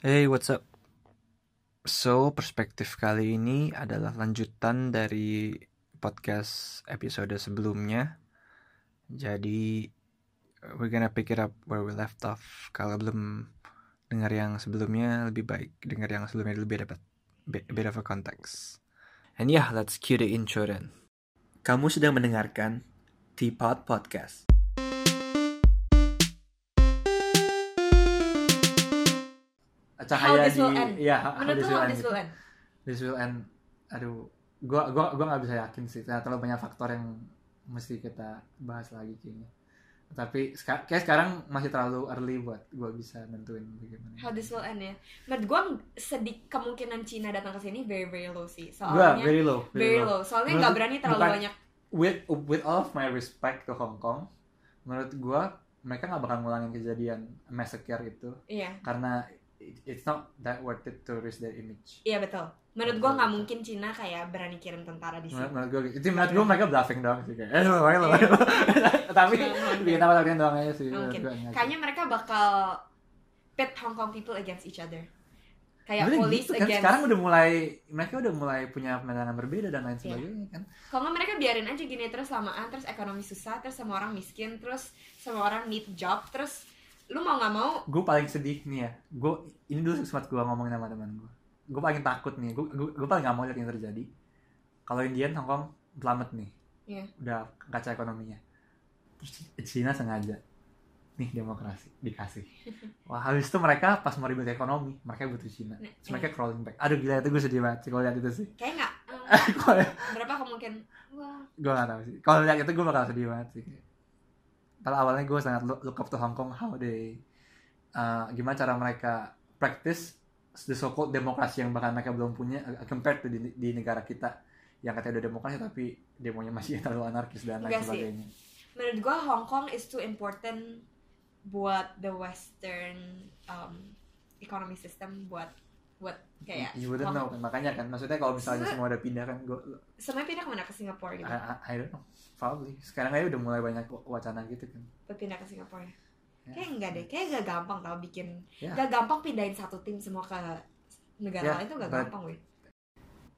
Hey, what's up? So, perspektif kali ini adalah lanjutan dari podcast episode sebelumnya. Jadi, we're gonna pick it up where we left off. Kalau belum dengar yang sebelumnya, lebih baik dengar yang sebelumnya dulu biar dapat bit, of a context. And yeah, let's cue the intro then. Kamu sedang mendengarkan Teapot Podcast. How this will end? How Menurut this lu will how end this will end? This will end. Aduh, gua gua gua nggak bisa yakin sih. Terlalu banyak faktor yang mesti kita bahas lagi kayaknya. Tapi kayak sekarang masih terlalu early buat gua bisa nentuin bagaimana. How this will end ya? Menurut gue sedik kemungkinan Cina datang ke sini very very low sih. Gua Soalnya very low, very low. Soalnya Menurut- nggak berani terlalu bukan- banyak. With with all of my respect to Hong Kong, menurut gua mereka nggak bakal ngulangin kejadian massacre itu Iya, karena it's not that worth it to risk their image. iya betul. Menurut gue nggak betul. mungkin Cina kayak berani kirim tentara di sini. menurut gue itu menurut gue mereka bluffing doang sih kayak eh lo lo lo tapi mungkin. bikin apa latihan doang aja sih mungkin. Kayaknya mereka bakal pit Hong Kong people against each other. Kayak police gitu kan, against. sekarang udah mulai mereka udah mulai punya pandangan berbeda dan lain Iya. sebagainya kan Kalau nggak mereka biarin aja gini terus lamaan terus ekonomi susah terus semua orang miskin terus semua orang need job terus lu mau nggak mau? Gue paling sedih nih ya. Gue ini dulu sempat gue ngomongin sama teman gue gue paling takut nih gue gue paling gak mau lihat yang terjadi. Kalau Indian Hong Kong selamat nih. Iya. udah kaca ekonominya. Terus Cina sengaja. Nih demokrasi dikasih. Wah habis itu mereka pas mau ribet ekonomi mereka butuh Cina. Nah, terus mereka crawling back. Aduh gila itu gue sedih banget sih kalau lihat itu sih. Kayak nggak kalau berapa kemungkinan? Gue gak tahu sih. Kalau lihat itu gue bakal sedih banget sih Padahal awalnya gue sangat look, up to Hong Kong how they uh, gimana cara mereka practice the so called demokrasi yang bahkan mereka belum punya uh, compared to di, di negara kita yang katanya udah demokrasi tapi demonya masih terlalu anarkis dan lain sebagainya. Menurut gua Hong Kong is too important buat the Western um, economy system buat buat kayak you wouldn't know. kan makanya kan maksudnya kalau misalnya Se- semua udah pindah kan gue semuanya pindah ke mana? Ke Singapura gitu? I, I don't know. Probably. Sekarang aja udah mulai banyak wacana gitu kan. Pindah ke Singapura Ya. kayak enggak deh. Kayak gak gampang tau bikin. Ya. gak gampang pindahin satu tim semua ke negara Ya, lain itu gak but- gampang weh.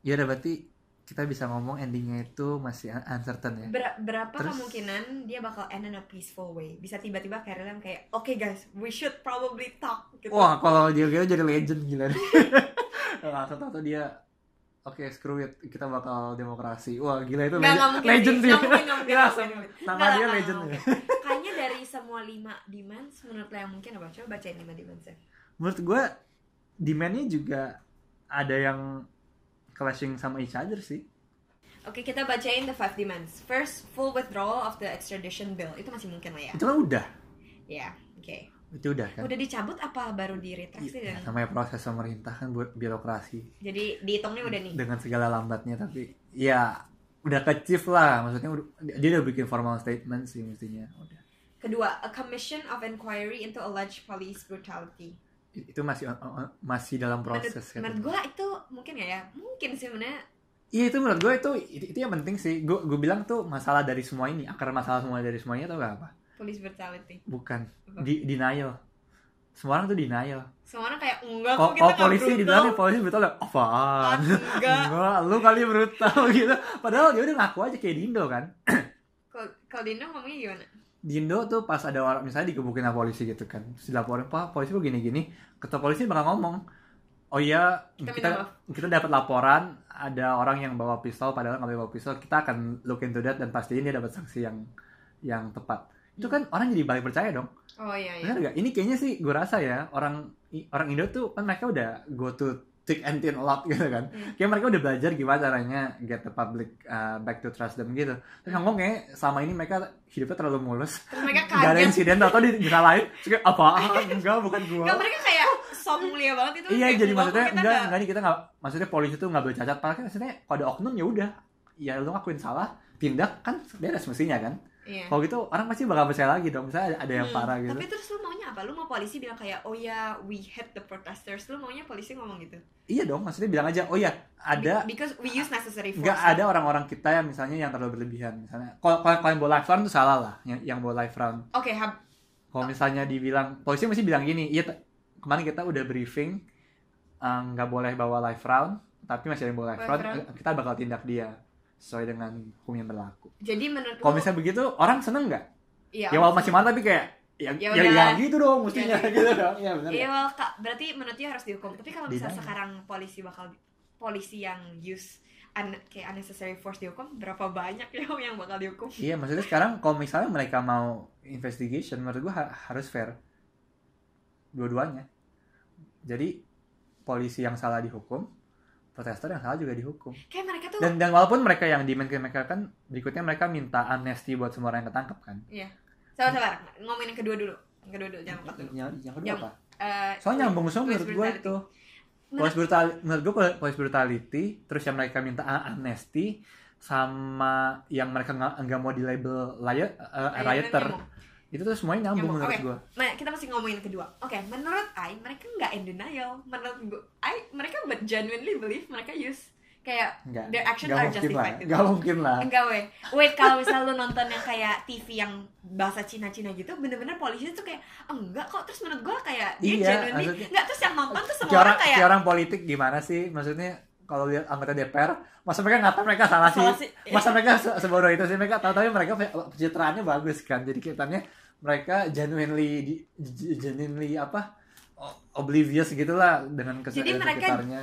Ya udah berarti kita bisa ngomong endingnya itu masih un- uncertain ya Ber- berapa Terus- kemungkinan dia bakal end in a peaceful way bisa tiba-tiba kayak Rilem kayak oke guys we should probably talk gitu Wah, kalau dia gitu jadi legend gila nih. Langsung tahu dia Oke, screw it. Kita bakal demokrasi. Wah, gila itu Nggak, legend, nggak mungkin legend sih. Nggak mungkin, mungkin, Iya, langsung mungkin. nama dia legend ya. kayaknya dari semua lima demands menurut lo yang mungkin apa coba bacain lima demands ya Menurut gue demandnya juga ada yang clashing sama each other sih. Oke, kita bacain the five demands. First, full withdrawal of the extradition bill. Itu masih mungkin lah ya. Itu kan udah. Ya, oke. Itu udah kan. Udah dicabut apa baru di retraksi Ya, dan namanya proses pemerintah kan buat birokrasi jadi dihitungnya udah nih. dengan segala lambatnya tapi ya udah kecif lah maksudnya udah, dia udah bikin formal statement sih mestinya udah Kedua, a commission of inquiry into alleged police brutality. Itu masih masih dalam proses menurut, kan. menurut gua itu mungkin ya, ya. Mungkin sih sebenarnya. Iya itu menurut gue itu, itu itu yang penting sih. Gue gue bilang tuh masalah dari semua ini, akar masalah semua dari semuanya tuh gak apa? Police brutality. Bukan Apa? di denial. Semua orang tuh denial. Semua orang kayak enggak Kalau kok kita nggak polisi brutal." dibilang polisi brutal ya, apaan? Enggak. Enggak, lu kali brutal gitu. Padahal dia udah ngaku aja kayak Dindo kan. Kalau Dino ngomongnya gimana? Di Indo tuh pas ada orang misalnya digebukin sama polisi gitu kan. Terus dilaporin, "Pak, polisi kok gini-gini?" Ketua polisi bakal ngomong, "Oh iya, Kita kita kita, dapat laporan ada orang yang bawa pistol padahal nggak bawa pistol. Kita akan look into that dan pastiin dia dapat sanksi yang yang tepat." Itu kan orang jadi balik percaya dong. Oh iya iya. Benar gak? Ini kayaknya sih gue rasa ya orang orang Indo tuh kan mereka udah go to thick and thin a lot gitu kan. Hmm. Kayak mereka udah belajar gimana caranya get the public uh, back to trust them gitu. Terus ngomong kayak selama ini mereka hidupnya terlalu mulus. Mereka Gak ada insiden atau di. Terus kayak apaan? Enggak, bukan gua. Enggak mereka kayak sok mulia banget itu. Iya, jadi "Enggak, maksudnya enggak, nggak- enggak nih kita enggak maksudnya polisi tuh enggak boleh cacat. Padahal kan maksudnya kalau ada oknum ya udah. Ya lu ngakuin salah, tindak kan beres mestinya kan. Iya. Kalau gitu orang pasti bakal percaya lagi dong. Misalnya ada, yang Hmm, parah gitu. Tapi terus lu maunya apa? Lu mau polisi bilang kayak, oh ya, we hate the protesters. Lu maunya polisi ngomong gitu? Iya dong, maksudnya bilang aja, oh ya ada Be- because we use necessary force. nggak ada orang-orang kita yang misalnya yang terlalu berlebihan misalnya kalau yang bawa live round itu salah lah yang yang bawa live round Oke, hab- kalau misalnya dibilang polisi mesti bilang gini iya kemarin kita udah briefing eh, nggak boleh bawa live round tapi masih ada yang bawa live round. eh, kita bakal tindak dia sesuai dengan hukum yang berlaku. Jadi menurut kalau misalnya begitu orang seneng nggak? Iya, ya walaupun masih mana tapi kayak ya Ya ya, ya gitu dong mestinya Ya, gitu dong. Ya benar Iya, nggak? well, Kak, berarti menurut dia harus dihukum. Tapi kalau misalnya Dinaik. sekarang polisi bakal polisi yang use un, kayak unnecessary force dihukum, berapa banyak ya yang bakal dihukum? iya maksudnya sekarang kalau misalnya mereka mau investigation menurut gua ha- harus fair. Dua-duanya. Jadi polisi yang salah dihukum protester yang salah juga dihukum. Kayak mereka tuh dan dan walaupun mereka yang demand ke mereka kan berikutnya mereka minta amnesti buat semua orang yang ketangkep kan sabar sabar ngomongin yang kedua dulu. Yang kedua dulu, jangan lupa dulu. yang, yang kedua Yang- apa Eh, soalnya nyambung semua menurut gue itu police brutality menurut gue police brutality terus yang mereka minta amnesti sama yang mereka nggak nggak mau di label riot uh, Ayo, rioter nyambung. itu tuh semuanya nyambung Nyambung, menurut oke. gue Nah, kita masih ngomongin yang kedua. Oke, menurut I, mereka nggak in denial. Menurut gue, I, mereka but genuinely believe mereka use kayak nggak. their actions nggak are mungkin lah. justified. nggak mungkin lah. Enggak weh. Wait kalau misal lu nonton yang kayak TV yang bahasa Cina-Cina gitu, bener-bener polisi tuh kayak enggak kok. Terus menurut gua kayak dia Iya, genuinely maksudnya- enggak terus yang nonton tuh semua orang orang kayak orang politik gimana sih? Maksudnya kalau lihat anggota DPR masa mereka nggak tahu mereka salah sih? Salah sih. masa mereka se- sebodoh itu sih? Mereka tahu tapi mereka pe- pencitraannya bagus kan? Jadi kelihatannya mereka genuinely genuinely apa? Oblivious gitulah dengan kes- Jadi mereka- sekitarnya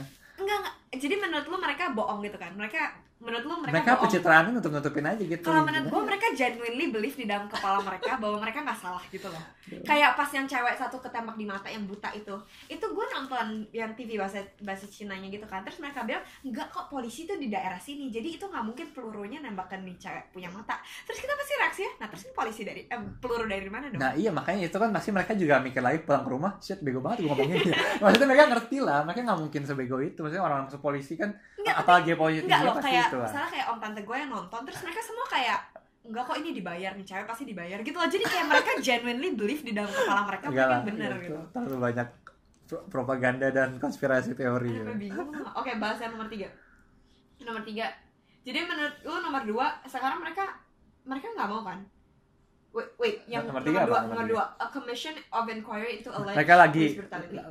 enggak enggak. Jadi menurut lu mereka bohong gitu kan? Mereka menurut lu mereka, mereka bohong. pencitraannya nutup nutupin aja gitu Kalau menurut Gimana gue ya? mereka genuinely believe di dalam kepala mereka bahwa mereka nggak salah gitu loh. Iya. Kayak pas yang cewek satu ketembak di mata yang buta itu, itu gue nonton yang TV bahasa bahasa Cinanya gitu kan. Terus mereka bilang enggak kok polisi tuh di daerah sini, jadi itu nggak mungkin pelurunya nembakkan di cewek punya mata. Terus kita pasti reaksi ya, nah terus ini polisi dari eh, peluru dari mana dong? Nah iya makanya itu kan pasti mereka juga mikir lagi pulang ke rumah Shit bego banget gue ngomongin Maksudnya mereka ngerti lah Mereka nggak mungkin sebego itu Maksudnya orang-orang polisi kan Enggak, Apalagi polisi Enggak loh pasti kayak itu lah misalnya kayak om tante gue yang nonton terus mereka semua kayak enggak kok ini dibayar nih cewek pasti dibayar gitu loh jadi kayak mereka genuinely believe di dalam kepala mereka Enggak lah bener itu gitu Terlalu banyak pro- propaganda dan konspirasi teori ya. Oke, bahas yang nomor tiga. Nomor tiga. Jadi menurut lu nomor dua, sekarang mereka mereka nggak mau kan? Wait, wait, yang Nomor nomor, tiga apa? dua, Nomor nomor dua, a commission of inquiry into alleged Mereka lagi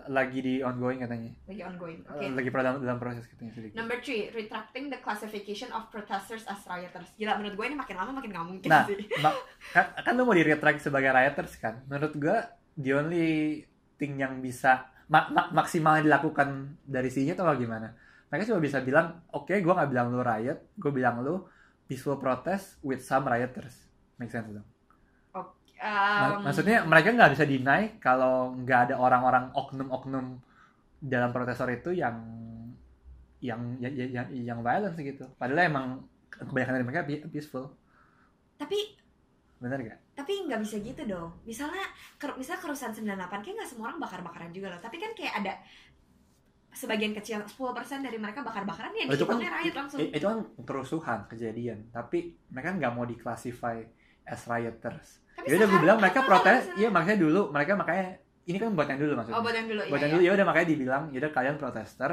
lagi di ongoing katanya lagi ongoing. Oke. Lagi dalam, dalam proses katanya sedikit Number three, retracting the classification of protesters as rioters. Gila, menurut gue ini makin lama makin nggak mungkin Nah, sih. ma- kan, kan lu mau di retract sebagai rioters kan Menurut gua the only thing yang bisa ma- ma- maksimal dilakukan dari sini atau gimana Mereka cuma bisa bilang Oke gua nggak bilang lu riot Gue bilang lu peaceful protest with some rioters Make sense dong Um, maksudnya mereka nggak bisa deny kalau nggak ada orang-orang oknum-oknum dalam protesor itu yang yang yang yang, yang violence gitu. Padahal emang kebanyakan dari mereka pe- peaceful, tapi bener gak? tapi nggak bisa gitu dong. Misalnya, ker, misalnya kerusuhan 98 kayak nggak semua orang bakar-bakaran juga loh. Tapi kan kayak ada sebagian kecil 10% dari mereka bakar-bakaran ya Oh, itu kan riot langsung. itu kan kerusuhan kejadian, tapi mereka nggak mau diklasifikasi as rioters. Tapi Ya udah gue bilang mereka protes, iya makanya dulu mereka makanya ini kan buat yang dulu maksudnya. Oh, buat yang dulu buat ya. yang ya. dulu ya udah makanya dibilang ya udah kalian protester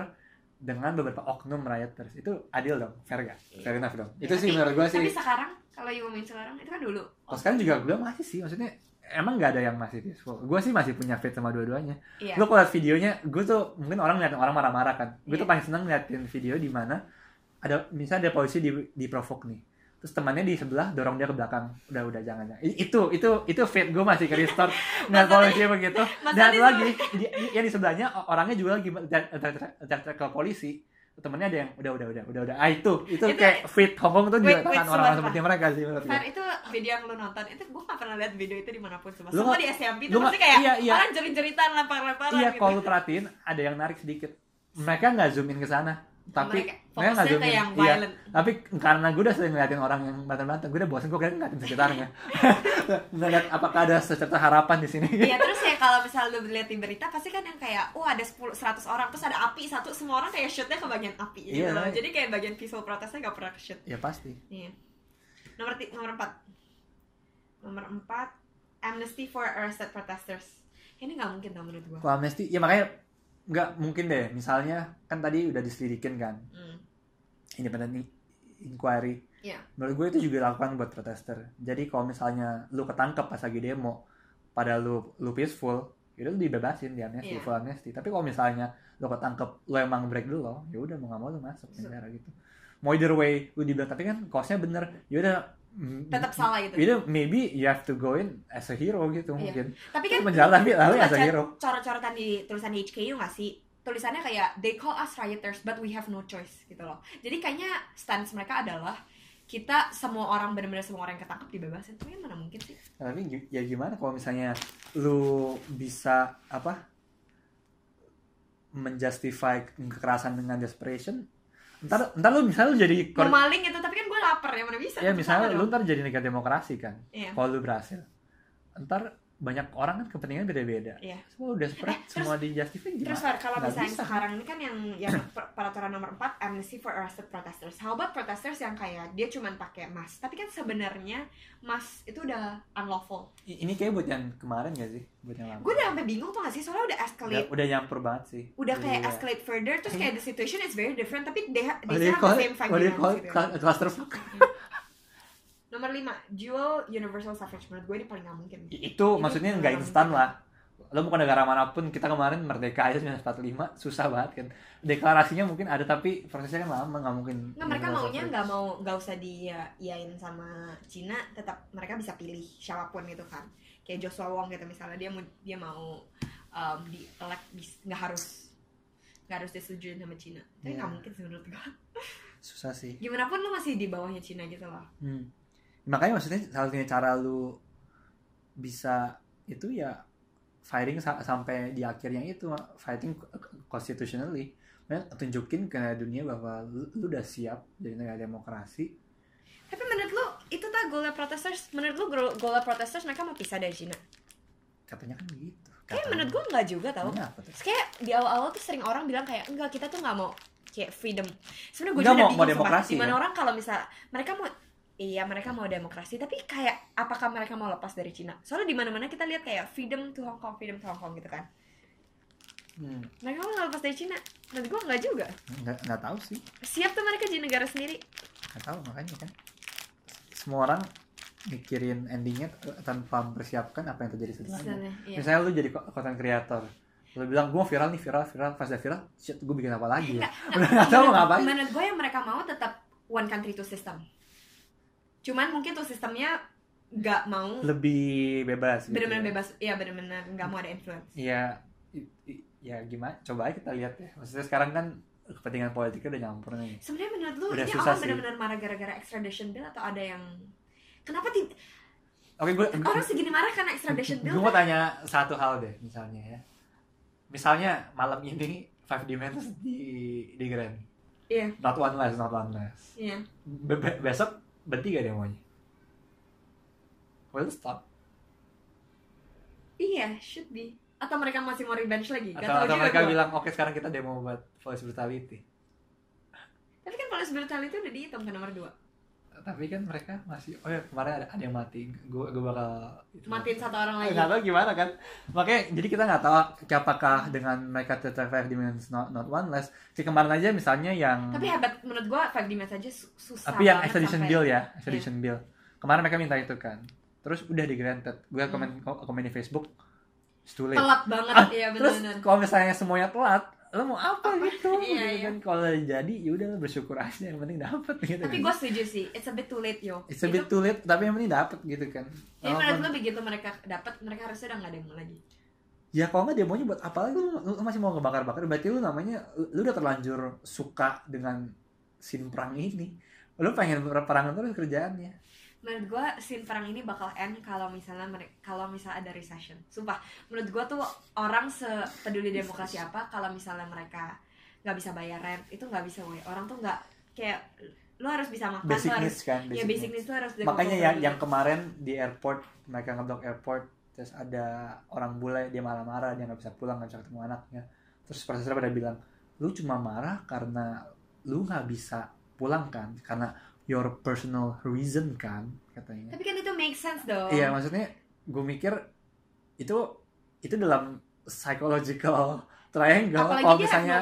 dengan beberapa oknum rioters itu adil dong fair gak fair enough dong itu Ya, sih menurut gue sih Tapi sekarang kalau you ngomongin sekarang itu kan dulu. kalau sekarang juga gue bilang masih sih maksudnya emang nggak ada yang masih peaceful gue sih masih punya fit sama dua-duanya Iya. lu kalau liat videonya gue tuh mungkin orang ngeliatin orang marah-marah kan gue tuh Iya. paling seneng ngeliatin video di mana ada misalnya ada polisi di di provok nih terus temannya di sebelah dorong dia ke belakang. Udah udah jangan jangan. I- itu itu itu fit gue masih ke restore nggak polisi begitu. dan lagi di, di- yang di sebelahnya orangnya juga lagi ke polisi. Temennya ada yang udah udah udah udah udah. Ah itu itu, Itu- kayak fit Hongkong tuh juga tangan orang-orang seperti mereka sih menurut gue itu video yang lu nonton itu gue gak pernah lihat video itu di mana pun semua. Lu Semua di SMP itu pasti kayak iya, iya. orang jerit-jeritan lempar-lemparan Iya, gitu. kalau lu perhatiin ada yang narik sedikit. Mereka nggak zoom in ke sana, tapi mereka nggak fokusnya zoom ke in. yang Iya, tapi karena gue udah sering ngeliatin orang yang banten-banten, gue udah bosan gue kayaknya ngeliatin sekitarnya. Ngeliat apakah ada secerca harapan di sini. Iya terus ya kalau misal lu lihat di berita pasti kan yang kayak oh ada 10 100 orang terus ada api satu semua orang kayak shootnya ke bagian api gitu Iya, loh. iya. Jadi kayak bagian visual protesnya gak pernah ke shoot. ya pasti. Iya. Nomor nomor 4. Nomor 4 amnesty for arrested protesters. Ini nggak mungkin dong menurut. Kalau amnesty, ya makanya nggak mungkin deh. Misalnya kan tadi udah diselidikin kan, Hmm. independent inquiry. Iya. Menurut gue itu juga dilakukan buat protester. Jadi kalau misalnya lu ketangkep pas lagi demo, pada lu lu peaceful, ya udah lu dibebasin di amnesty Iya. full amnesty tapi kalau misalnya lu ketangkep lu emang break dulu lo ya udah mau nggak mau lu masuk So- penjara gitu mau either way lu dibilang tapi kan costnya bener. Ya udah mm, tetap salah gitu. ya udah maybe you have to go in as a hero gitu Iya. mungkin. Tapi kan penjara tapi lalu as a hero. coret-coretan di tulisan HKU nggak sih? Tulisannya kayak they call us rioters but we have no choice gitu loh. Jadi kayaknya stance mereka adalah kita semua orang benar-benar semua orang yang ketangkep dibebasin. Tuh ya mana mungkin sih? Nah, tapi ya gimana kalau misalnya lu bisa apa menjustify kekerasan dengan desperation ntar ntar lu misalnya lu jadi mau kor- maling gitu tapi kan gue lapar ya mana bisa ya misalnya lu dong. ntar jadi negara demokrasi kan Iya. kalau lu berhasil ntar banyak orang kan kepentingan beda-beda Iya. semua udah desperate Eh, semua di justify gimana Terus kalau Nggak misalnya bisa. sekarang ini kan yang yang per- peraturan nomor 4 amnesty for arrested protesters. How about protesters yang kayak dia cuman pakai mask, tapi kan sebenarnya mask itu udah unlawful. Ini kayak buat yang kemarin gak sih buat yang lama Gue udah sampai bingung tuh gak sih soalnya udah udah, escalate, udah nyampur banget sih udah kayak ya. escalate further terus kayak the situation is very different tapi they, they you still have the same five what do you demands call it. Cl- clusterfuck Nomor 5, dual universal suffrage. Menurut gue ini paling gak mungkin. itu Itu maksudnya nggak instan mungkin. lah. Lo bukan negara mana pun kita kemarin merdeka aja 1945 susah banget kan. Deklarasinya mungkin ada tapi prosesnya kan lama nggak mungkin Nggak, mereka maunya nggak mau nggak usah diiyain sama Cina tetap mereka bisa pilih siapa pun gitu kan. Kayak Joshua Wong gitu misalnya dia mau dia mau um, di elect nggak harus nggak harus disetujuin sama Cina. Tapi nggak mungkin sih menurut gua. Susah sih. Gimana pun lu masih di bawahnya Cina gitu loh. Hmm. Makanya maksudnya salah satunya cara lu bisa itu ya fighting sa- sampai di akhirnya itu fighting constitutionally. Dan tunjukin ke dunia bahwa lu, lu udah siap jadi negara demokrasi. Tapi menurut lu itu tak goalnya protesters menurut lu goal- goalnya protesters mereka mau pisah dari Cina? Katanya kan begitu kayak menurut gua nggak juga tau. Kayak di awal-awal tuh sering orang bilang kayak enggak kita tuh nggak mau kayak freedom. Sebenarnya gue juga mau- bingung mau demokrasi, Di mana kan? orang kalau misal mereka mau iya mereka mau demokrasi tapi kayak apakah mereka mau lepas dari Cina? Soalnya di mana-mana kita lihat kayak freedom to Hong Kong, freedom to Hong Kong gitu kan. Hmm, Mereka mau lepas dari Cina? Menurut gue nggak juga. nggak nggak tahu sih Siap tuh mereka jadi negara sendiri. nggak tahu makanya kan semua orang mikirin endingnya tanpa mempersiapkan apa yang terjadi setelahnya Misalnya, iya. misalnya lu jadi ko- content creator lu bilang gue viral nih viral viral pas udah viral shit gue bikin apa lagi ya Nggak, udah nggak tahu mau ngapain Menurut gue yang mereka mau tetap one country two system. Cuman mungkin tuh sistemnya nggak mau lebih bebas gitu benar-benar ya. bebas, ya benar-benar nggak mau ada influence. Iya, i- ya gimana? Coba aja kita lihat ya. Maksudnya sekarang kan kepentingan politiknya udah nyampur nih. Sebenarnya menurut lu Udah ini orang benar-benar marah gara-gara extradition bill atau ada yang kenapa ti- oke gue orang segini marah karena extradition gue bill? mau tanya satu hal deh misalnya ya. Misalnya malam ini Five Dimensions di di Grand Iya, not one less not one less. Iya. Be- be- besok berhenti gak demonya will stop Iya, should be. Atau mereka masih mau revenge lagi? Gak atau, tahu atau mereka gua. bilang oke sekarang kita demo buat police brutality Tapi kan police brutality udah dihitung ke nomor 2 tapi kan mereka masih oh ya kemarin ada, ada yang mati. Gue gue bakal itu. Matiin satu orang lagi. nggak tahu gimana kan. Makanya jadi kita nggak tahu apakah dengan mereka tetap five dimensions not, not one less. Kayak kemarin aja misalnya yang Tapi hebat menurut gua Five Dimensions aja su- susah tapi yang extradition sampai- bill ya extradition bill kemarin mereka minta itu kan. Terus udah di granted gue Hmm. komen komen di Facebook Telat banget, Ah, iya terus benar-benar. kalau misalnya semuanya telat lo mau apa, gitu Iya, gitu iya. kan kalau jadi ya udah bersyukur aja yang penting dapet gitu Tapi kan. gua setuju sih, it's a bit too late yo. It's a bit too late, tapi yang penting dapet gitu kan. Ya menurut lu begitu mereka dapat, mereka harusnya udah nggak demo lagi. ya kalau nggak demonya buat apa lagi lu, lu masih mau ngebakar-bakar berarti lu namanya lu, lu udah terlanjur suka dengan scene perang ini lu pengen perang terus kerjaannya menurut gua scene perang ini bakal end kalau misalnya mereka kalau misalnya ada recession. Sumpah menurut gua tuh orang sepeduli demokrasi apa kalau misalnya mereka nggak bisa bayar rent itu nggak bisa woy. Orang tuh nggak kayak lu harus bisa makan basic lu harus needs kan ya basic needs tuh harus makanya yang dulu. yang kemarin di airport mereka ngeblok airport terus ada orang bule dia marah-marah dia nggak bisa pulang nggak bisa ketemu anaknya. Terus prosesnya pada bilang lu cuma marah karena lu nggak bisa pulang kan? Karena your personal reason kan katanya. Tapi kan itu make sense dong. Iya maksudnya gue mikir itu itu dalam psychological triangle. Kalau misalnya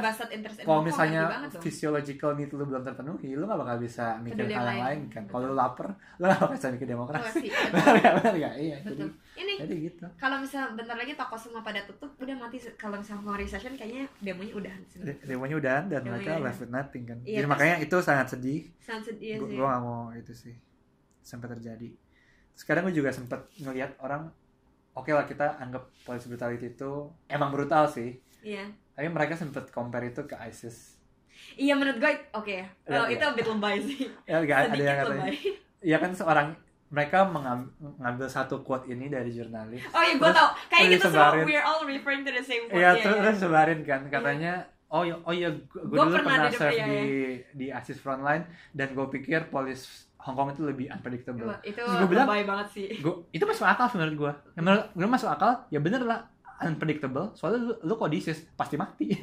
kalau misalnya physiological need lu belum terpenuhi lu gak bakal bisa mikir hal yang lain lain. kan. kalau lu lapar lu gak bakal bisa mikir demokrasi. Benar gak benar gak iya jadi betul ini jadi gitu. kalau misalnya bentar lagi toko semua pada tutup udah mati kalau misalnya Kong recession kayaknya demonya udah. Sih De- demonya udah dan Demonya mereka left with nothing kan. Iya, jadi makanya itu sangat sedih. Sangat sedih gue sih. gak mau itu sih sampai terjadi. Sekarang gue juga sempet ngelihat orang oke lah kita anggap police brutality itu emang brutal sih. Iya. Tapi mereka sempet compare itu ke ISIS. Iya menurut gue oke. Ya Iya, Oh, iya. itu a bit lebay sih. Ya gak ada yang katanya. lebay. Ya kan seorang mereka mengam- mengambil satu quote ini dari jurnalis. Oh iya gue tau. Kayak terus kita semua disebarin. we're all referring to the same quote. Iya ya, terus ya. terus sebarin kan katanya oh ya oh ya gue Gua dulu pernah pernah di- serve iya, di di ISIS frontline dan gue pikir polis Hong Kong itu lebih unpredictable. Itu gua bilang- banget sih. Gue itu masuk akal menurut gue. Menurut gue masuk akal ya bener lah unpredictable. Soalnya lu, lu kok disis pasti mati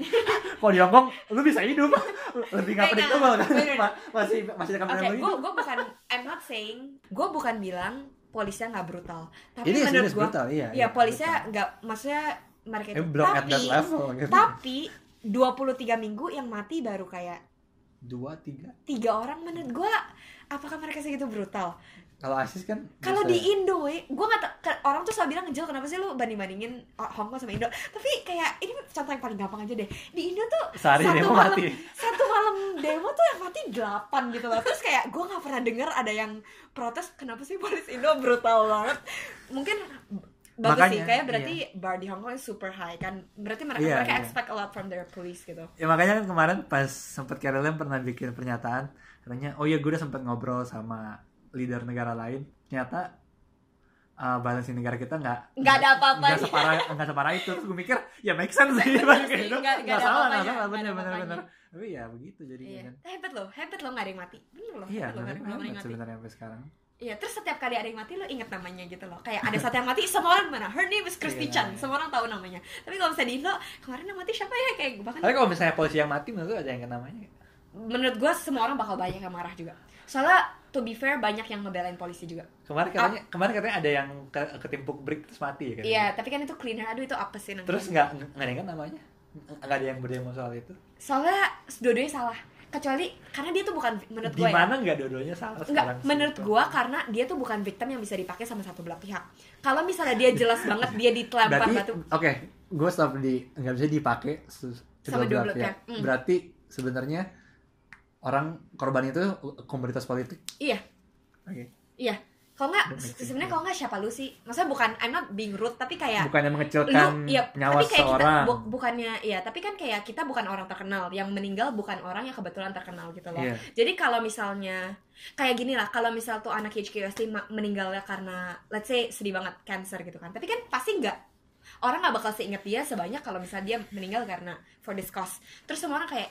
kalau di Hongkong lu bisa hidup. Lebih nggak predictable kan? bener. Ma- masih masih Oke, kamera gue gue bukan I'm not saying gue bukan bilang polisnya nggak brutal. Tapi ini menurut gue iya ya polisnya nggak maksudnya mereka itu belum at that tapi level gitu. tapi 23 minggu yang mati baru kayak dua tiga? tiga orang menurut gue apakah mereka segitu brutal kalau ISIS kan kalau di Indo we gue nggak tau- orang tuh selalu bilang Jel kenapa sih lu banding bandingin Hong Kong sama Indo? Tapi kayak ini contoh yang paling gampang aja deh. Di Indo tuh sehari satu malam- mati. satu malam demo tuh yang mati delapan gitu loh. Terus kayak gue nggak pernah denger ada yang protes kenapa sih polis Indo brutal banget? Mungkin bagus sih Makanya, kayak berarti bar di Hong Kong super high kan. Berarti mereka Iya, mereka iya. expect a lot from their police gitu. Ya makanya kan kemarin pas sempet Carolyn pernah bikin pernyataan katanya oh ya gue udah sempet ngobrol sama leader negara lain ternyata uh, balance di negara kita nggak Nggak ada apa-apanya. nggak separah nggak separah itu terus gue mikir ya make sense sih Bang, gitu. nggak- ada salah nggak salah bener bener bener tapi ya begitu jadinya iya kan hebat loh hebat loh nggak ada yang mati bener loh iya loh mati sebenarnya sampai sekarang Iya, terus setiap kali ada yang mati lo inget namanya gitu loh. Kayak ada satu yang mati, semua orang mana? Her name is Christy Iya, Chan. iya. Semua orang tahu namanya. Tapi kalau misalnya di Indo, kemarin yang mati siapa ya? Kayak bahkan tapi kalau misalnya polisi yang mati menurut lu ada yang namanya menurut gue semua orang bakal banyak yang marah juga. Soalnya to be fair banyak yang ngebelain polisi juga. kemarin katanya kemarin katanya ada yang ke, ketimpuk brick terus mati ya kan Iya, tapi kan itu cleaner. Aduh itu apa sih namanya? terus nggak nggak ada yang kan namanya nggak ada yang berdemo soal itu Soalnya dua-duanya salah. Kecuali karena dia tuh bukan menurut di gue ya. mana nggak dua-duanya salah Enggak, sekarang sih? menurut gua karena dia tuh bukan victim yang bisa dipakai sama satu belah pihak. Kalau misalnya dia jelas banget dia berarti batu, oke gue stop di nggak bisa dipakai Sama dua belah pihak. pihak. Hmm. berarti sebenarnya orang korban itu komoditas politik iya, oke iya. Kalau nggak, sebenarnya yeah. kalau nggak siapa lu sih? Maksudnya bukan, I'm not being rude, tapi kayak bukannya lu, mengecilkan iya, nyawa tapi kayak kita seorang bu- bukannya, iya, tapi kan kayak kita bukan orang terkenal, yang meninggal bukan orang yang kebetulan terkenal gitu loh. Iya. Jadi kalau misalnya kayak gini lah, kalau misal tuh anak HQST meninggalnya karena let's say sedih banget cancer gitu kan. Tapi kan pasti nggak orang nggak bakal seinget dia sebanyak kalau misalnya dia meninggal karena for this cause. Terus semua orang kayak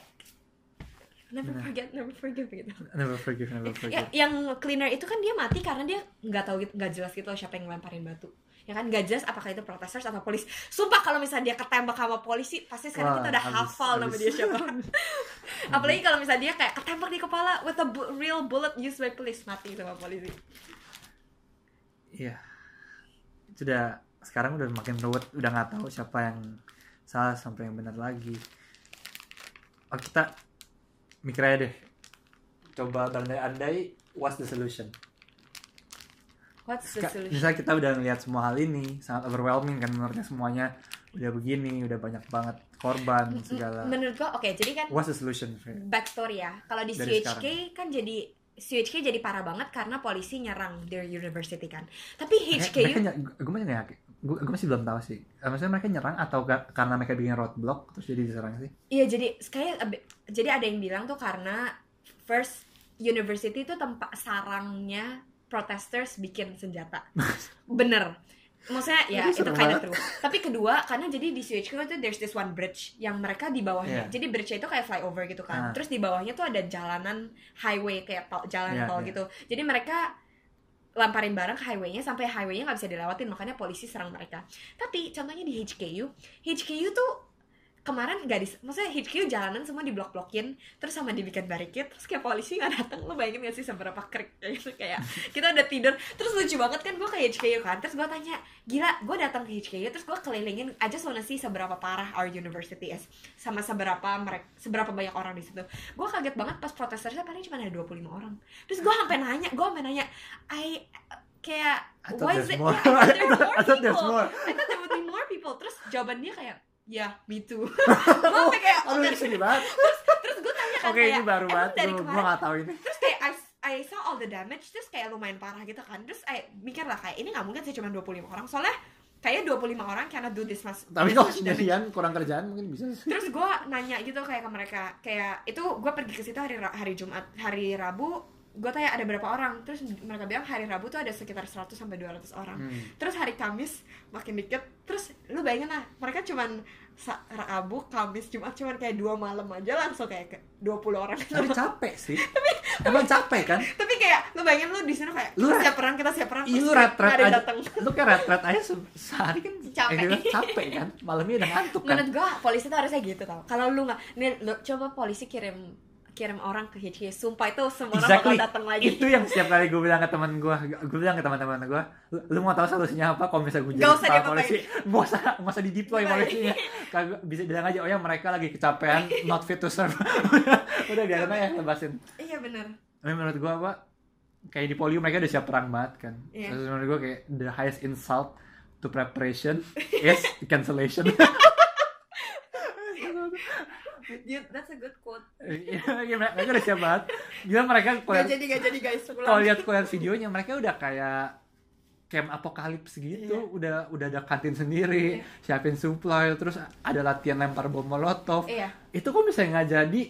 never Benar. forget, never forgive gitu. never forgive never Ya, forgive yang cleaner itu kan dia mati karena dia nggak tahu gitu, nggak jelas gitu loh siapa yang ngelemparin batu. Ya kan nggak jelas apakah itu protesters atau polis. Sumpah kalau misalnya dia ketembak sama polisi, pasti sekarang Wah, kita udah abis- hafal nama abis. dia siapa. Apalagi kalau misalnya dia kayak ketembak di kepala with a bu- real bullet used by police mati sama polisi. iya itu udah sekarang udah makin ruwet udah nggak tahu siapa yang salah sampai yang benar lagi oh kita mikir aja deh. Coba berandai-andai what's the solution? What's the solution? misalnya kita udah ngeliat semua hal ini sangat overwhelming kan menurutnya semuanya. Udah begini udah banyak banget korban segala. Menurut gua oke, jadi kan what's the solution backstory ya. Kalau di Dari CHK kan jadi CHK jadi parah banget karena polisi nyerang their university kan. Tapi HKU gue masih nggak gue masih belum tahu sih Eh, maksudnya mereka nyerang atau ga- karena mereka bikin roadblock terus jadi diserang sih Iya jadi kayak jadi ada yang bilang tuh karena first university itu tempat sarangnya protesters bikin senjata. Bener. Maksudnya ya Itu itu kind of true. Tapi kedua karena jadi di CHQ itu there's this one bridge yang mereka di bawahnya. Iya. Jadi bridge itu kayak flyover gitu kan. Ah. Terus di bawahnya tuh ada jalanan highway kayak tol, jalan Iya, tol iya. gitu. Jadi mereka lamparin barang ke highway-nya sampai highway-nya nggak bisa dilewatin makanya polisi serang mereka. Tapi contohnya di HKU, HKU tuh kemarin nggak di maksudnya HQ jalanan semua diblok-blokin terus sama dibikin barricade terus kayak polisi nggak datang lo bayangin gak sih seberapa krik kayak gitu kayak kita udah tidur terus lucu banget kan gue ke HQ kan terus gue tanya gila gue datang ke HQ terus gue kelilingin aja wanna see seberapa parah our university is sama seberapa mereka seberapa banyak orang di situ gue kaget banget pas protesternya paling cuma ada 25 orang terus gue sampai nanya gue sampai nanya I kayak why is it more. yeah, I thought there were people. more. I thought there would be more people terus jawabannya kayak ya me too gue sampai kayak Aduh, ini sedih banget. terus gue tanya kan Oke, ini kayak baru "Emang banget. dari Gue gak tahu ini. terus kayak I, I saw all the damage terus kayak lumayan parah gitu kan terus I mikir lah kayak ini nggak mungkin sih cuma 25 orang soalnya kayak 25 orang cannot do this mas Tapi kalau sendirian kurang kerjaan mungkin bisa sih. terus gue nanya gitu kayak ke mereka kayak itu gue pergi ke situ hari hari Jumat hari Rabu gue tanya ada berapa orang terus mereka bilang hari Rabu tuh ada sekitar 100 sampai 200 orang Hmm. terus hari Kamis makin dikit terus lu bayangin lah mereka cuman Rabu Kamis Jumat cuman kayak dua malam aja langsung kayak ke 20 orang Tapi capek sih. Emang capek kan? tapi kayak lu bayangin lu di sana kayak Lu siap perang kita siap perang Iya lu ada yang aja. datang Lu kayak ret-ret aja se- sehari kan Capek. eh, capek kan? Malamnya udah ngantuk kan? menurut gua polisi tuh harusnya gitu tau kalau lu nggak nih lu coba polisi kirim kirim orang ke HQ sumpah itu semua orang Exactly. bakal datang lagi Itu yang setiap kali gue bilang ke teman gue, gue bilang ke teman-teman gue, lu, mau tahu solusinya apa? Kalau misalnya gue jadi kepala polisi, nggak usah nggak usah di deploy polisinya. Kagak bisa bilang aja, oh ya mereka lagi kecapean, not fit to serve. udah, biarin aja lepasin. iya bener Tapi menurut gue apa? Kayak di polio mereka udah siap perang banget kan. Iya. Terus menurut gue kayak the highest insult to preparation is cancellation. Dude, that's a good quote Iya, iya, mereka udah siap banget. Gila mereka gak kalau jadi gak jadi guys kalau lihat lihat videonya mereka udah kayak camp apokalips gitu, Iya. udah udah ada kantin sendiri, siapin supply, terus ada latihan lempar bom molotov. iya Itu kok bisa nggak jadi?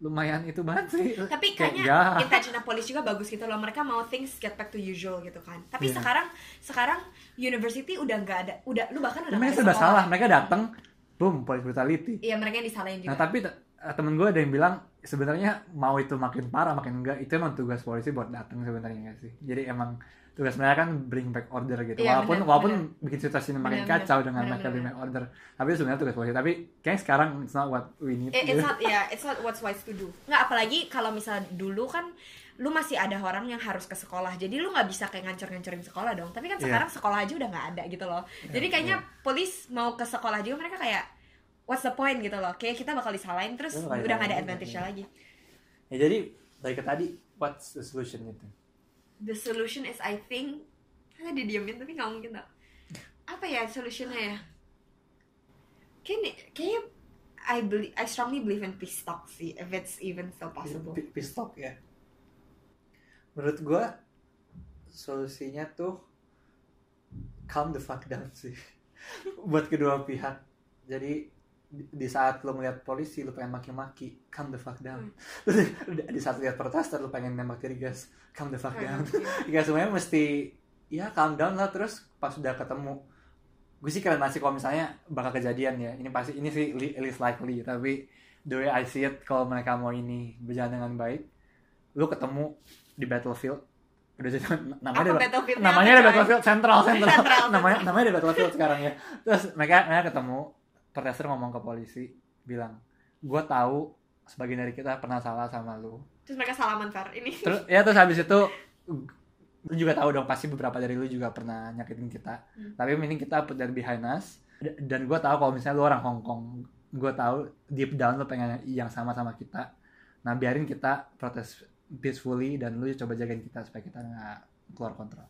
Lumayan itu banget sih. tapi Kayak, kayaknya ya. intentional police juga bagus gitu loh mereka mau things get back to usual gitu kan tapi Iya. sekarang sekarang university udah nggak ada udah lu bahkan udah mereka serba sekolah. salah, mereka datang, boom, police brutality. iya mereka yang disalahin juga Nah tapi te- temen gue ada yang bilang sebenarnya mau itu makin parah makin enggak itu emang tugas polisi buat datang sebenarnya nggak sih jadi emang tugas mereka kan bring back order gitu Iya, walaupun bener, walaupun bener. bikin situasi makin Bener, kacau bener, dengan bener, mereka bring back order tapi sebenarnya tugas polisi tapi kayaknya sekarang it's not what we need Eh, gitu. it's not yeah, it's not what's wise to do. Nggak apalagi kalau misal dulu kan lu masih ada orang yang harus ke sekolah. Jadi lu nggak bisa kayak ngancur-ngancurin sekolah dong. Tapi kan Iya. sekarang sekolah aja udah nggak ada gitu loh. Jadi kayaknya polis mau ke sekolah juga mereka kayak what's the point gitu loh. Kayak kita bakal disalahin terus Iya, bakal udah nggak ada advantage-nya iya. lagi. ya jadi dari ke tadi what's the solution gitu The solution is I think Karena didiemin tapi nggak mungkin tau Apa ya solutionnya ya Kayaknya, kayaknya I believe, I strongly believe in peace talk sih If it's even still possible peace talk ya menurut gue solusinya tuh calm the fuck down sih. Buat kedua pihak. Jadi di, saat lo melihat polisi lo pengen maki-maki calm the fuck down. Terus di, saat lihat protester lo pengen nembak diri gas calm the fuck down. ya semuanya mesti ya calm down lah. Terus pas udah ketemu gue sih keren banget sih kalau misalnya bakal kejadian ya. Ini pasti ini sih least likely tapi the way I see it kalau mereka mau ini berjalan dengan baik lu ketemu di battlefield. Udah jadi namanya Apa ada namanya ada battlefield central central, Central, namanya namanya ada battlefield sekarang ya. Terus mereka mereka ketemu protester ngomong ke polisi bilang gue tahu sebagian dari kita pernah salah sama lu. Terus mereka salaman Far ini. Terus ya terus habis itu lu juga tahu dong pasti beberapa dari lu juga pernah nyakitin kita. Hmm. tapi mending kita put that behind us. Dan gue tahu kalau misalnya lu orang Hong Kong gue tahu deep down lu pengen yang sama sama kita. Nah biarin kita protes peacefully dan lu coba jagain kita supaya kita nggak keluar kontrol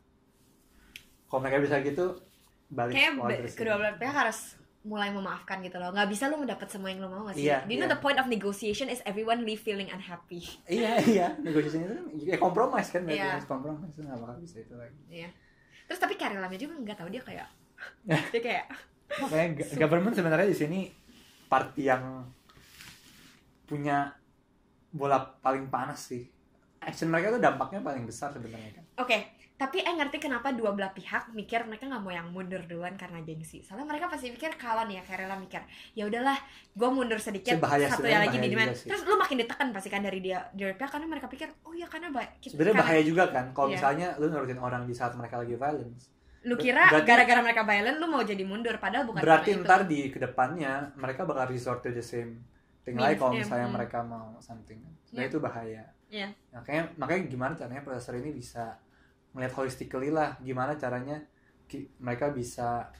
kalau mereka bisa gitu balik sih. kedua belah pihak harus mulai memaafkan gitu loh. Nggak bisa lu mendapat semua yang lu mau gak sih? Do you know iya. the point of negotiation is everyone leave feeling unhappy? Iya iya. Negosiasi itu kan ya kompromis kan berarti. Harus kompromis itu nggak bakal bisa itu lagi. Iya. Terus tapi Karilanya juga nggak tahu dia kayak Dia kayak makanya government sebenarnya di sini party yang punya bola paling panas sih action mereka tuh dampaknya paling besar sebenarnya kan Oke, tapi eh ngerti kenapa dua belah pihak mikir mereka nggak mau yang mundur duluan karena gengsi. Soalnya mereka pasti mikir kalau nih ya Karela mikir, ya udahlah, gue mundur sedikit, Sebahaya- satu yang lagi bahaya di sih. Terus lu makin ditekan pasti kan dari dia dari pihak karena mereka pikir, oh ya karena baik. sebenarnya bahaya juga kan kalau Iya. misalnya lu nurutin orang di saat mereka lagi violence lu kira gara-gara mereka violent lu mau jadi mundur padahal bukan berarti karena itu. ntar di ke depannya mereka bakal resort to the same Means, lagi kalau iya, misalnya hmm. mereka mau something nah Iya. itu bahaya Iya. makanya makanya gimana caranya profesor ini bisa melihat holistically lah gimana caranya mereka bisa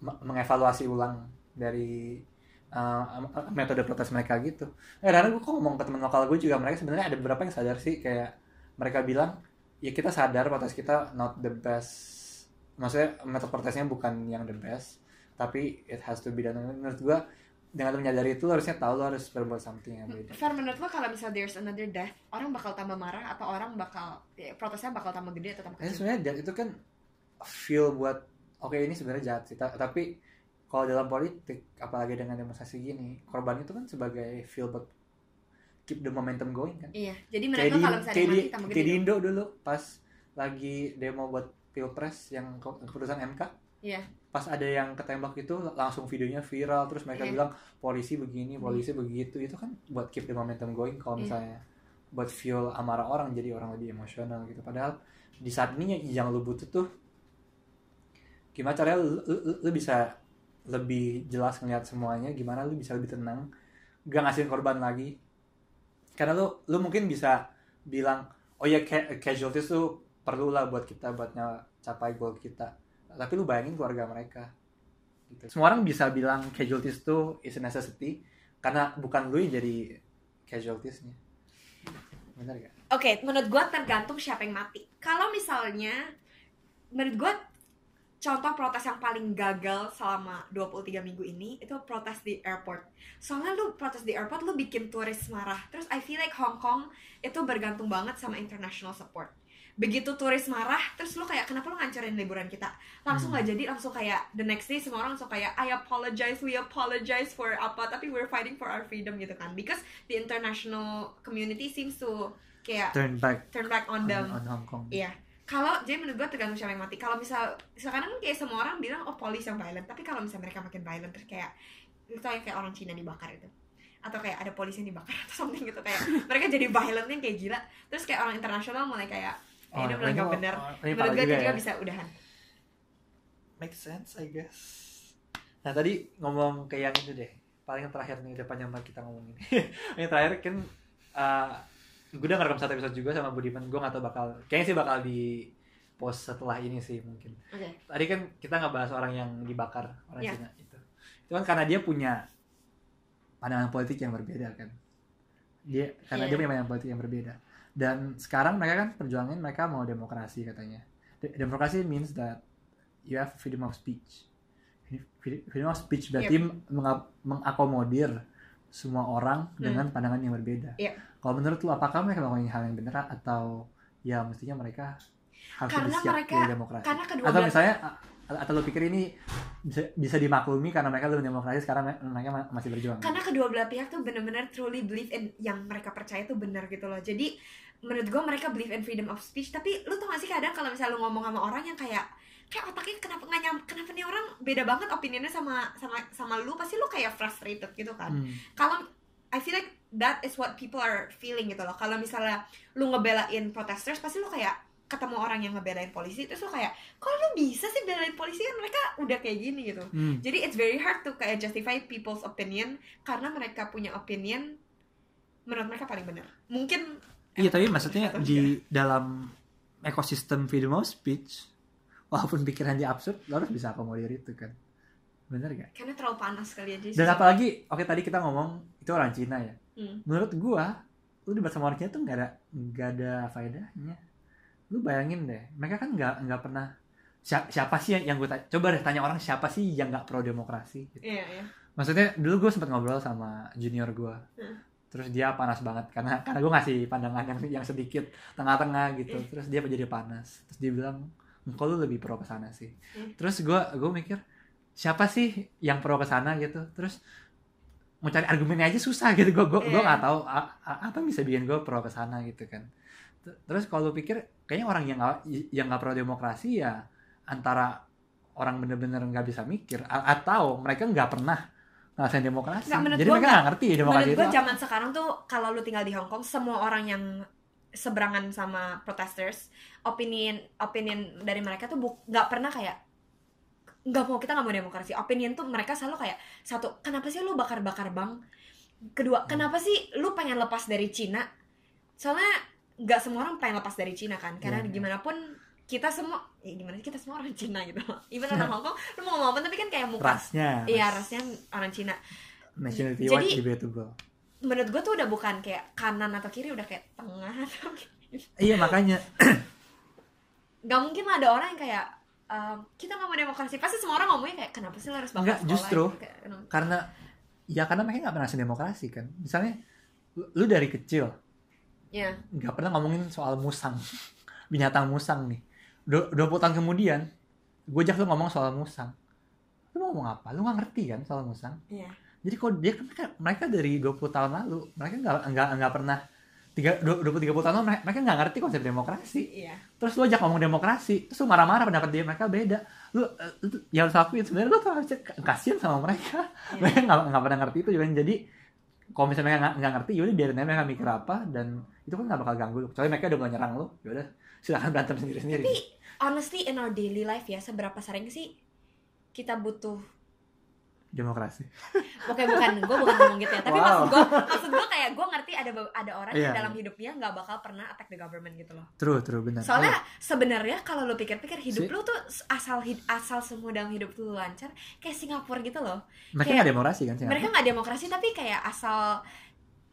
me- mengevaluasi ulang dari uh, metode protes mereka gitu. Eh, karena gue kok ngomong ke teman lokal gue juga mereka sebenarnya ada beberapa yang sadar sih kayak mereka bilang ya kita sadar protes kita not the best. Maksudnya metode protesnya bukan yang the best, tapi it has to be done. Menurut gue dengan lu menyadari itu lu harusnya tahu lu harus berbuat something yang beda. Fair menurut lo kalau misal there's another death, orang bakal tambah marah atau orang bakal ya, protesnya bakal tambah gede atau tambah kecil? sebenarnya jahat itu kan feel buat oke ini sebenarnya jahat sih ta- tapi kalau dalam politik apalagi dengan demonstrasi gini korban itu kan sebagai feel buat keep the momentum going kan Iya, jadi menurut kayak lo di, kalau misalnya kayak di, mati tambah kayak gede di dong? Indo dulu pas lagi demo buat pilpres yang ke- keputusan MK Iya. Pas ada yang ketembak itu langsung videonya viral terus mereka Iya. bilang polisi begini polisi begitu. Itu kan buat keep the momentum going kalau Iya. misalnya buat fuel amarah orang jadi orang lebih emosional gitu. Padahal di saat ini yang lu butuh tuh gimana caranya lu, lu- lu- lu bisa lebih jelas ngeliat semuanya gimana lu bisa lebih tenang gak ngasihin korban lagi. Karena lu lu mungkin bisa bilang oh ya ca- casualties tuh perlu lah buat kita buat nya- capai goal kita tapi lu bayangin keluarga mereka gitu. semua orang bisa bilang casualties tuh is a necessity karena bukan lu yang jadi casualtiesnya benar gak? Oke, menurut gua tergantung siapa yang mati. Kalau misalnya, menurut gua contoh protes yang paling gagal selama 23 minggu ini itu protes di airport. Soalnya lu protes di airport lu bikin turis marah. Terus I feel like Hong Kong itu bergantung banget sama international support. Begitu turis marah, terus lu kayak kenapa lu ngancurin liburan kita? Langsung Hmm. nggak jadi, langsung kayak the next day semua orang langsung kayak I apologize, we apologize for apa, tapi we're fighting for our freedom gitu kan. Because the international community seems to kayak turn back turn back on them. on, on Hong Kong Iya. Kalau jadi menurut gue tergantung siapa yang mati. Kalau misal sekarang kan kayak semua orang bilang oh polisi yang violent, tapi kalau misal mereka makin violent terus kayak itu kayak kayak orang Cina dibakar itu atau kayak ada polisi yang dibakar atau something gitu kayak mereka jadi violentnya kayak gila terus kayak orang internasional mulai kayak Oh, eh, ini mulai ini gak mau- bener. oh, ini menurut gue juga ya. bisa udahan. Make sense I guess. Nah tadi ngomong ke yang itu deh. Paling yang terakhir nih depan yang kita ngomongin. Yang terakhir kan uh, gue udah ngerekam satu episode juga sama Budiman. Gue gak tau bakal kayaknya sih bakal di post setelah ini sih mungkin. Oke. Tadi kan kita nggak bahas orang yang dibakar orang Iya. Cina itu itu kan karena dia punya pandangan politik yang berbeda kan? Dia karena Iya. dia punya pandangan politik yang berbeda dan sekarang mereka kan perjuangin mereka mau demokrasi katanya. De- demokrasi means that you have freedom of speech. Freedom of speech berarti menga- mengakomodir semua orang Hmm. dengan pandangan yang berbeda. Iya. kalau menurut lu apakah mereka melakukan hal yang benar atau ya mestinya mereka harus Karena lebih siap mereka- dari demokrasi? karena kedua atau misalnya atau lo pikir ini bisa, bisa dimaklumi karena mereka belum demokrasi sekarang me- mereka ma- masih berjuang? Karena kedua belah pihak tuh bener-bener truly believe in yang mereka percaya tuh benar gitu loh. Jadi menurut gue mereka believe in freedom of speech tapi lu tau gak sih kadang kalau misalnya lu ngomong sama orang yang kayak kayak otaknya kenapa nggak nyam kenapa nih orang beda banget opinionnya sama sama sama lu pasti lu kayak frustrated gitu kan Hmm. kalau I feel like that is what people are feeling gitu loh kalau misalnya lu ngebelain protesters pasti lu kayak ketemu orang yang ngebelain polisi terus lu kayak kok lu bisa sih belain polisi kan mereka udah kayak gini gitu Hmm. jadi it's very hard to kayak justify people's opinion karena mereka punya opinion menurut mereka paling benar. Mungkin Iya tapi maksudnya di dalam ekosistem freedom of speech walaupun pikiran dia absurd lo harus bisa akomodir itu kan bener gak? karena terlalu panas kali aja. Dan apalagi oke tadi kita ngomong itu orang Cina ya Hmm. menurut gua lu debat sama orang Cina tuh nggak ada nggak ada faedahnya lu bayangin deh mereka kan nggak nggak pernah siapa, siapa sih yang, yang gue tanya coba deh tanya orang siapa sih yang nggak pro demokrasi gitu. Iya, iya. maksudnya dulu gue sempat ngobrol sama junior gue Hmm. Terus dia panas banget karena karena gue ngasih pandangan yang yang sedikit tengah-tengah gitu Hmm. terus dia jadi panas terus dia bilang kok lu lebih pro ke sana sih Hmm. terus gue gue mikir siapa sih yang pro ke sana gitu terus mau cari argumennya aja susah gitu gue gue gue Iya. nggak tahu apa yang bisa bikin gue pro ke sana gitu kan terus kalau lu pikir kayaknya orang yang nggak yang nggak pro demokrasi ya antara orang bener-bener nggak bisa mikir atau mereka nggak pernah ngerasain demokrasi. Nggak, menurut jadi gua mereka nggak. ngerti demokrasi Menurut itu gue zaman sekarang tuh kalau lu tinggal di Hong Kong semua orang yang seberangan sama protesters opinion opinion dari mereka tuh nggak pernah kayak nggak mau kita nggak mau demokrasi. Opinion tuh mereka selalu kayak satu kenapa sih lu bakar-bakar bank? Kedua kenapa sih lu pengen lepas dari Cina? Soalnya nggak semua orang pengen lepas dari Cina kan karena Iya. gimana pun kita semua ya gimana sih, kita semua orang Cina gitu. Even orang Hongkong lu mau ngomong apa tapi kan kayak muka. Rasnya iya rasnya orang Cina. Nationality Jadi- debatable. menurut gue tuh udah bukan kayak kanan atau kiri udah kayak tengah atau gitu. iya makanya. Nggak mungkin lah ada orang yang kayak ehm, kita nggak mau demokrasi. Pasti semua orang ngomongnya kayak kenapa sih lo harus bakar Nggak, sekolah? justru. gitu, kayak, karena ya karena mereka nggak pernah demokrasi kan. Misalnya lu, dari kecil ya nggak pernah ngomongin soal musang binatang musang nih Du- 20 tahun kemudian gue ajak lu ngomong soal musang. Lu mau ngomong apa? Lu nggak ngerti kan soal musang? Iya. Jadi kok dia mereka, mereka dari 20 tahun lalu mereka nggak nggak nggak pernah tiga dua puluh tiga puluh tahun lalu mereka, mereka nggak ngerti konsep demokrasi. Iya. Terus lu ajak ngomong demokrasi terus lu marah-marah pendapat dia mereka beda. Lu, lu yang harus lakuin sebenarnya lu tuh harusnya k- kasihan sama mereka. Iya. mereka nggak nggak pernah ngerti itu juga jadi kalau misalnya mereka nggak nggak ngerti yaudah biarin aja mereka mikir apa dan itu kan nggak bakal ganggu lu. Kecuali mereka udah mulai nyerang lu yaudah silakan berantem sendiri sendiri tapi honestly in our daily life ya seberapa sering sih kita butuh demokrasi Oke bukan, gue bukan ngomong gitu ya. Tapi Wow. maksud gue, maksud gue kayak gue ngerti ada ada orang yang Iya. dalam hidupnya nggak bakal pernah attack the government gitu loh. true true benar Soalnya sebenarnya kalau lo pikir-pikir hidup Si- lu tuh asal asal semua dalam hidup lu lancar, kayak Singapura gitu loh. Oh, mereka nggak demokrasi kan sih Mereka nggak demokrasi tapi kayak asal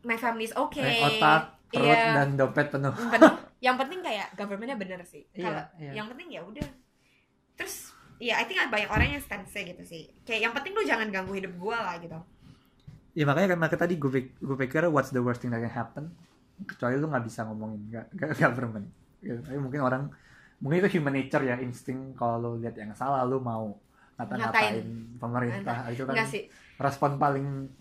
my family is okay. Otak perut Iya. dan dompet penuh Yang penting, yang penting kayak governmentnya bener sih. Iya, Kalau iya. yang penting ya udah. Terus ya I think banyak orang yang stance gitu sih. Kayak yang penting lu jangan ganggu hidup gue lah gitu. ya makanya kan makanya tadi gue pik- gue pikir what's the worst thing that can happen kecuali lu nggak bisa ngomongin gak, gak government gitu. tapi mungkin orang mungkin itu human nature ya insting kalau lu lihat yang salah lu mau ngata-ngatain pemerintah itu kan sih. respon paling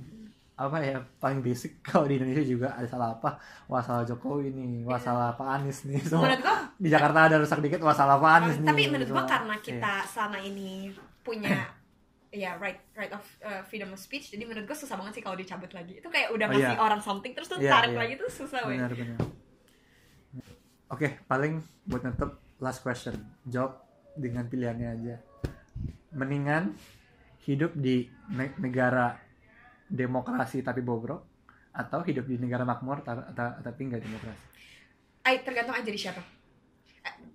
apa ya paling basic. Kalau di Indonesia juga ada salah apa? Wah salah Jokowi nih wah Iya. salah Pak Anies nih semua. Menurut gue di Jakarta ada rusak dikit wah salah Pak Anies nih tapi menurut gua karena Iya. kita selama ini punya ya right right of uh, freedom of speech jadi menurut gua susah banget sih kalau dicabut lagi. Itu kayak udah Oh, ngasih iya. orang something terus tuh Iya, tarik iya. lagi tuh susah benar benar. Oke paling buat nutup last question. Jawab dengan pilihannya aja. Mendingan hidup di ne- negara demokrasi tapi bobrok atau hidup di negara makmur ta- ta- tapi nggak demokrasi? Ay, tergantung aja di siapa.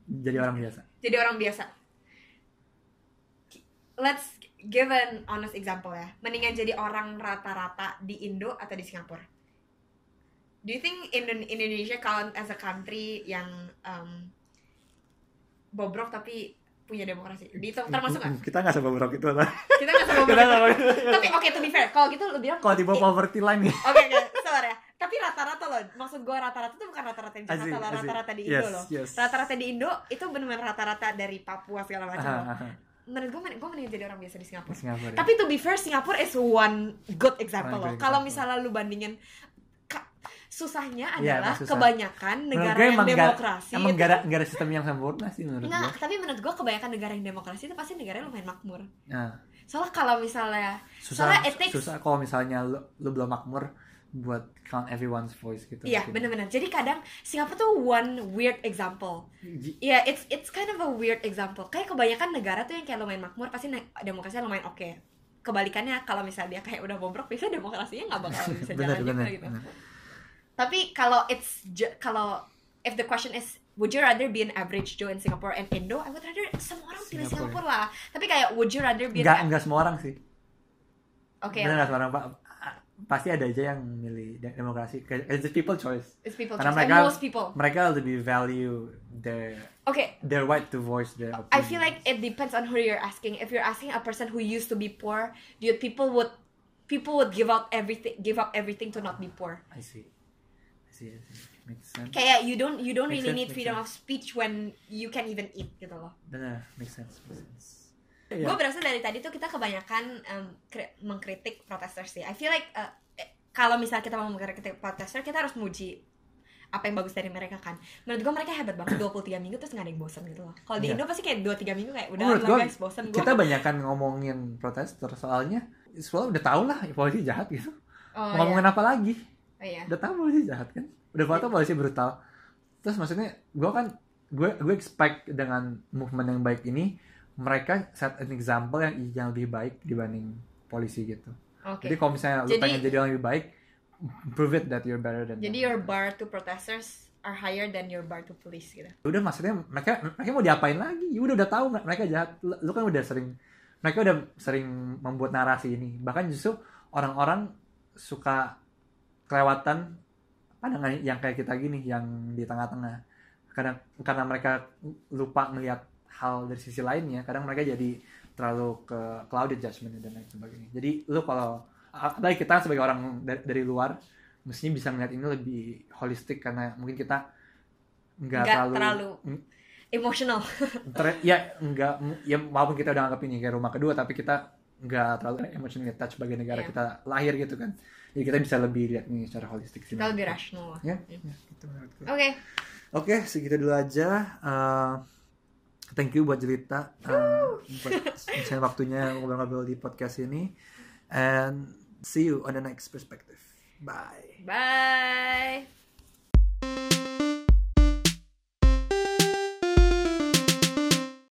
Jadi orang biasa. Jadi orang biasa. Let's give an honest example ya. Mendingan jadi orang rata-rata di Indo atau di Singapura. Do you think Indo- Indonesia count as a country yang um, bobrok tapi punya demokrasi. Di termasuk nggak? Kita nggak sebobrok itu lah kita nggak sama nggak tapi oke to be fair kalau gitu lu bilang kalau di bawah poverty line nih oke oke sabar ya. Tapi rata-rata loh maksud gue rata-rata tuh bukan rata-rata di Jakarta loh rata-rata di Indo yes, loh. yes. rata-rata di Indo itu benar-benar rata-rata dari Papua segala macam ah. menurut gue gue mending jadi orang biasa di Singapura. Singapura ya. tapi to be fair Singapura is one good example One loh. kalau misalnya lu bandingin susahnya Iya, adalah susah. kebanyakan negara gue yang demokrasi emang negara negara sistem yang sempurna sih menurut Nggak, gue tapi menurut gue kebanyakan negara yang demokrasi itu pasti negara yang lumayan makmur nah, soalnya kalau misalnya susah Soalnya takes- susah kalau misalnya lu, lu belum makmur buat count everyone's voice gitu Iya mungkin. benar-benar. Jadi kadang Singapura tuh one weird example. Iya, it's it's kind of a weird example. Kayak kebanyakan negara tuh yang kayak lumayan makmur pasti demokrasinya lumayan oke. Kebalikannya kalau misalnya dia kayak udah bobrok, biasanya demokrasinya nggak bakal bisa bener jalan bener gitu. bener. Tapi kalau it's kalau if the question is would you rather be an average Joe in Singapore and Indo, I would rather semua orang pilih Singapore. Singapura lah. Tapi kayak would you rather be nggak nggak semua orang sih Oke, nggak semua orang pak pasti ada aja yang milih de- demokrasi it's people choice it's people Karena choice. And mereka- most people. mereka lebih value their Oke, their right to voice their opinion I feel like it depends on who you're asking. If you're asking a person who used to be poor, do you, people would people would give out everything give up everything to not be poor. I see Sense Kayak you don't you don't Makes really sense, need freedom sense. of speech when you can even eat gitu loh. bener makes sense makes sense Gue Iya. berasa dari tadi tuh kita kebanyakan kri- mengkritik protesters sih. I feel like uh, kalau misalnya kita mau mengkritik protester, kita harus muji apa yang bagus dari mereka kan. Menurut gue mereka hebat banget 23 minggu terus gak ada yang bosan gitu loh. Kalau di Iya. Indo pasti kayak 2-3 minggu kayak udah Menurut lah gua, guys bosan gue. kita banyakan ngomongin protester soalnya soalnya udah tau lah polisi jahat gitu oh, ngomongin apa lagi. Oh, iya. udah tahu polisi jahat kan? Udah tahu polisi brutal. Terus maksudnya gue kan gue gue expect dengan movement yang baik ini mereka set an example yang yang lebih baik dibanding polisi gitu. Oke. Jadi kalau misalnya lu Jadi- pengen jadi orang lebih baik prove it that you're better than jadi them. your bar to protesters are higher than your bar to police gitu. Udah maksudnya mereka mereka mau diapain lagi? Ya udah udah tahu mereka jahat. Lu, lu kan udah sering mereka udah sering membuat narasi ini. Bahkan justru orang-orang suka kelewatan pandangan yang kayak kita gini yang di tengah-tengah. Kadang karena mereka lupa melihat hal dari sisi lainnya kadang mereka jadi terlalu ke clouded judgment dan lain sebagainya. Jadi lu kalau apalagi kita sebagai orang dari, dari luar mestinya bisa melihat ini lebih holistik karena mungkin kita nggak terlalu, terlalu emotional. ter- ya nggak ya walaupun kita udah anggap ini kayak rumah kedua tapi kita nggak terlalu emotionally attached sebagai negara Iya. kita lahir gitu kan. Jadi kita bisa lebih lihat ini secara holistik sih. Kita lebih rational lah. Ya, ya gitu menurutku. oke. Oke segitu dulu aja. Uh, thank you buat Jelita uh, buat misalnya waktunya ngobrol-ngobrol di podcast ini. And see you on the next perspective. Bye. Bye